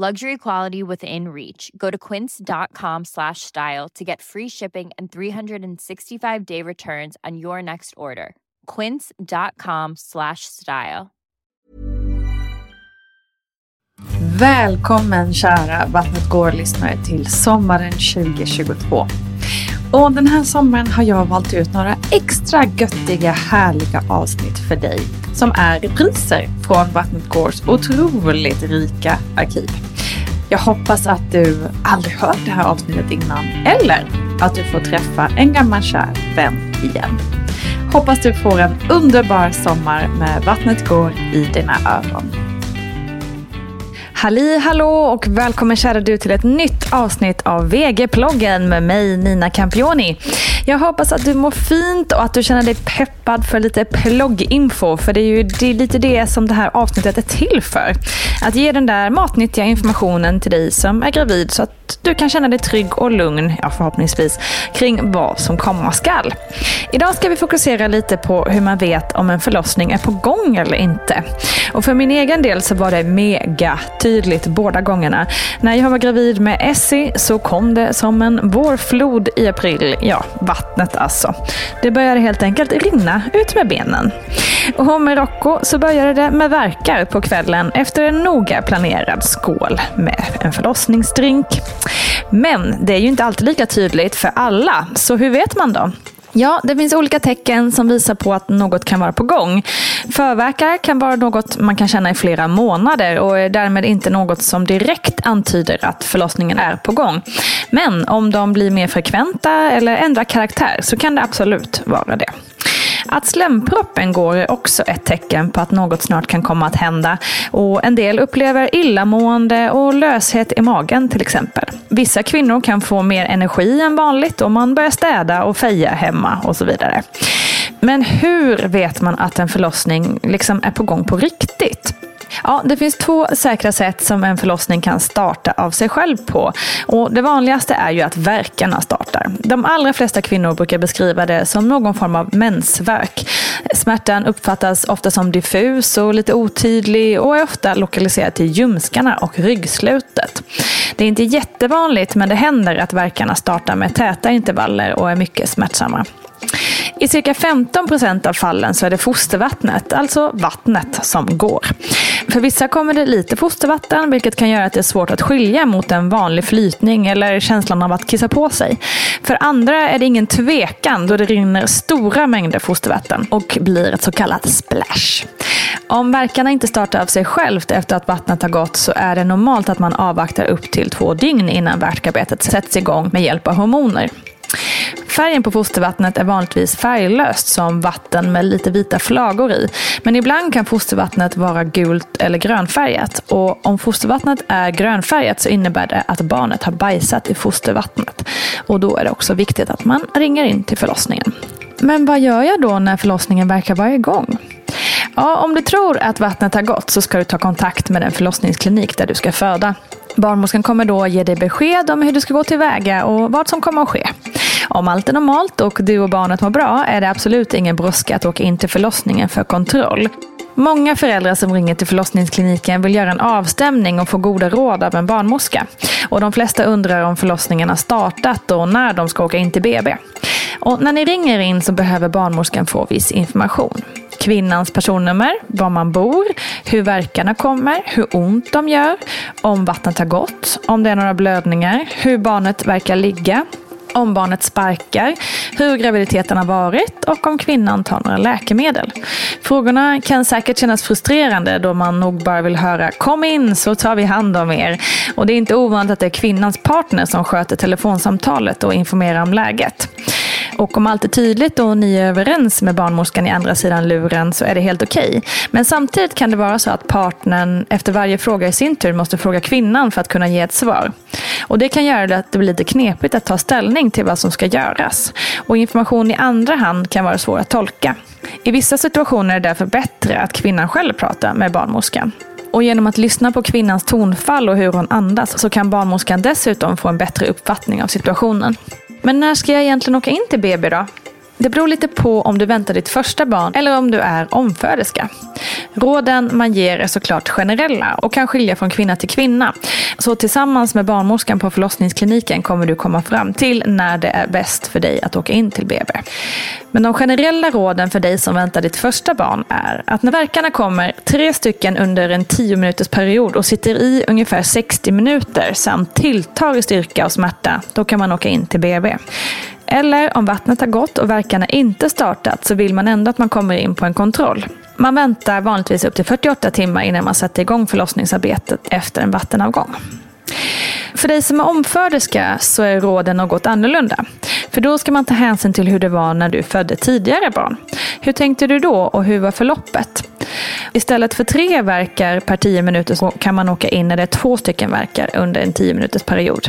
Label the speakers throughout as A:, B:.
A: Luxury quality within reach. Go to quince.com slash style to get free shipping and 365 day returns on your next order. Quince.com slash style.
B: Välkommen kära Vattnet går-lyssnare till sommaren 2022. Och den här sommaren har jag valt ut några extra göttiga, härliga avsnitt för dig som är repriser från Vattnet Gårds otroligt rika arkiv. Jag hoppas att du aldrig hört det här avsnittet innan eller att du får träffa en gammal kär vän igen. Hoppas du får en underbar sommar med Vattnet går i dina öron. Halli hallå och välkommen kära du till ett nytt avsnitt av VG-ploggen med mig Nina Campioni. Jag hoppas att du mår fint och att du känner dig peppad för lite plogginfo. För det är ju det är lite det som det här avsnittet är till för. Att ge den där matnyttiga informationen till dig som är gravid så att du kan känna dig trygg och lugn, ja förhoppningsvis, kring vad som komma skall. Idag ska vi fokusera lite på hur man vet om en förlossning är på gång eller inte. Och för min egen del så var det mega tydligt båda gångerna. När jag var gravid med Essie så kom det som en vårflod i april. Ja, vattnet alltså. Det började helt enkelt rinna ut med benen. Och med Rocco så började det med verkar på kvällen efter en noga planerad skål med en förlossningsdrink. Men det är ju inte alltid lika tydligt för alla, så hur vet man då? Ja, det finns olika tecken som visar på att något kan vara på gång. Förverkar kan vara något man kan känna i flera månader och är därmed inte något som direkt antyder att förlossningen är på gång. Men om de blir mer frekventa eller ändrar karaktär så kan det absolut vara det. Att slemproppen går är också ett tecken på att något snart kan komma att hända. Och en del upplever illamående och löshet i magen till exempel. Vissa kvinnor kan få mer energi än vanligt om man börjar städa och feja hemma och så vidare. Men hur vet man att en förlossning liksom är på gång på riktigt? Ja, det finns två säkra sätt som en förlossning kan starta av sig själv på. Och det vanligaste är ju att verkarna startar. De allra flesta kvinnor brukar beskriva det som någon form av mensvärk. Smärtan uppfattas ofta som diffus och lite otydlig och är ofta lokaliserad till ljumskarna och ryggslutet. Det är inte jättevanligt men det händer att verkarna startar med täta intervaller och är mycket smärtsamma. I cirka 15 procent av fallen så är det fostervattnet, alltså vattnet, som går. För vissa kommer det lite fostervatten, vilket kan göra att det är svårt att skilja mot en vanlig flytning eller känslan av att kissa på sig. För andra är det ingen tvekan då det rinner stora mängder fostervatten och blir ett så kallat splash. Om verkarna inte startar av sig självt efter att vattnet har gått så är det normalt att man avvaktar upp till två dygn innan värkarbetet sätts igång med hjälp av hormoner. Färgen på fostervattnet är vanligtvis färglöst som vatten med lite vita flagor i. Men ibland kan fostervattnet vara gult eller grönfärgat. Och om fostervattnet är grönfärgat så innebär det att barnet har bajsat i fostervattnet. Och då är det också viktigt att man ringer in till förlossningen. Men vad gör jag då när förlossningen verkar vara igång? Ja, om du tror att vattnet har gått så ska du ta kontakt med den förlossningsklinik där du ska föda. Barnmorskan kommer då ge dig besked om hur du ska gå tillväga och vad som kommer att ske. Om allt är normalt och du och barnet mår bra är det absolut ingen brådska att åka in till förlossningen för kontroll. Många föräldrar som ringer till förlossningskliniken vill göra en avstämning och få goda råd av en barnmorska. Och de flesta undrar om förlossningen har startat och när de ska åka in till BB. Och när ni ringer in så behöver barnmorskan få viss information kvinnans personnummer, var man bor, hur verkarna kommer, hur ont de gör, om vattnet har gått, om det är några blödningar, hur barnet verkar ligga, om barnet sparkar, hur graviditeten har varit och om kvinnan tar några läkemedel. Frågorna kan säkert kännas frustrerande då man nog bara vill höra “kom in så tar vi hand om er”. Och det är inte ovanligt att det är kvinnans partner som sköter telefonsamtalet och informerar om läget. Och om allt är tydligt och ni är överens med barnmorskan i andra sidan luren så är det helt okej. Okay. Men samtidigt kan det vara så att partnern efter varje fråga i sin tur måste fråga kvinnan för att kunna ge ett svar. Och Det kan göra det att det blir lite knepigt att ta ställning till vad som ska göras. Och information i andra hand kan vara svår att tolka. I vissa situationer är det därför bättre att kvinnan själv pratar med barnmorskan. Och genom att lyssna på kvinnans tonfall och hur hon andas så kan barnmorskan dessutom få en bättre uppfattning av situationen. Men när ska jag egentligen åka in till BB då? Det beror lite på om du väntar ditt första barn eller om du är omföderska. Råden man ger är såklart generella och kan skilja från kvinna till kvinna. Så tillsammans med barnmorskan på förlossningskliniken kommer du komma fram till när det är bäst för dig att åka in till BB. Men de generella råden för dig som väntar ditt första barn är att när verkarna kommer tre stycken under en 10 minuters period och sitter i ungefär 60 minuter samt tilltar i styrka och smärta, då kan man åka in till BB. Eller om vattnet har gått och verkarna inte startat så vill man ändå att man kommer in på en kontroll. Man väntar vanligtvis upp till 48 timmar innan man sätter igång förlossningsarbetet efter en vattenavgång. För dig som är omföderska så är råden något annorlunda. För då ska man ta hänsyn till hur det var när du födde tidigare barn. Hur tänkte du då och hur var förloppet? Istället för tre verkar per tio minuter så kan man åka in när det är två stycken verkar under en tio minuters period.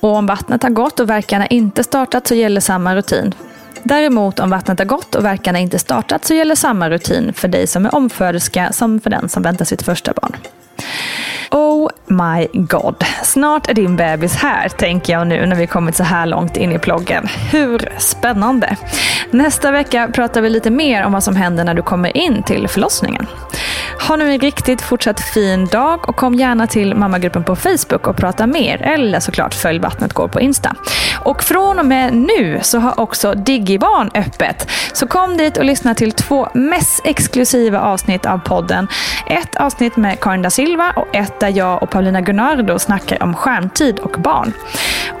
B: Och om vattnet har gått och verkarna inte startat så gäller samma rutin. Däremot om vattnet har gått och verkarna inte startat så gäller samma rutin för dig som är omföderska som för den som väntar sitt första barn. Oh my god. Snart är din bebis här, tänker jag nu när vi kommit så här långt in i ploggen. Hur spännande! Nästa vecka pratar vi lite mer om vad som händer när du kommer in till förlossningen. Ha nu en riktigt fortsatt fin dag och kom gärna till mammagruppen på Facebook och prata mer. Eller såklart följ Vattnet går på Insta. Och från och med nu så har också Digibarn öppet. Så kom dit och lyssna till två mest exklusiva avsnitt av podden. Ett avsnitt med Karin da Silva och ett där jag och Paulina Gunnardo snackar om skärmtid och barn.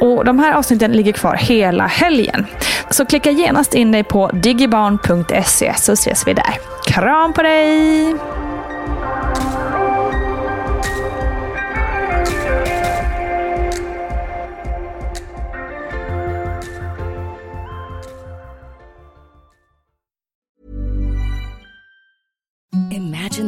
B: Och De här avsnitten ligger kvar hela helgen. Så klicka genast in dig på digibarn.se så ses vi där. Kram på dig!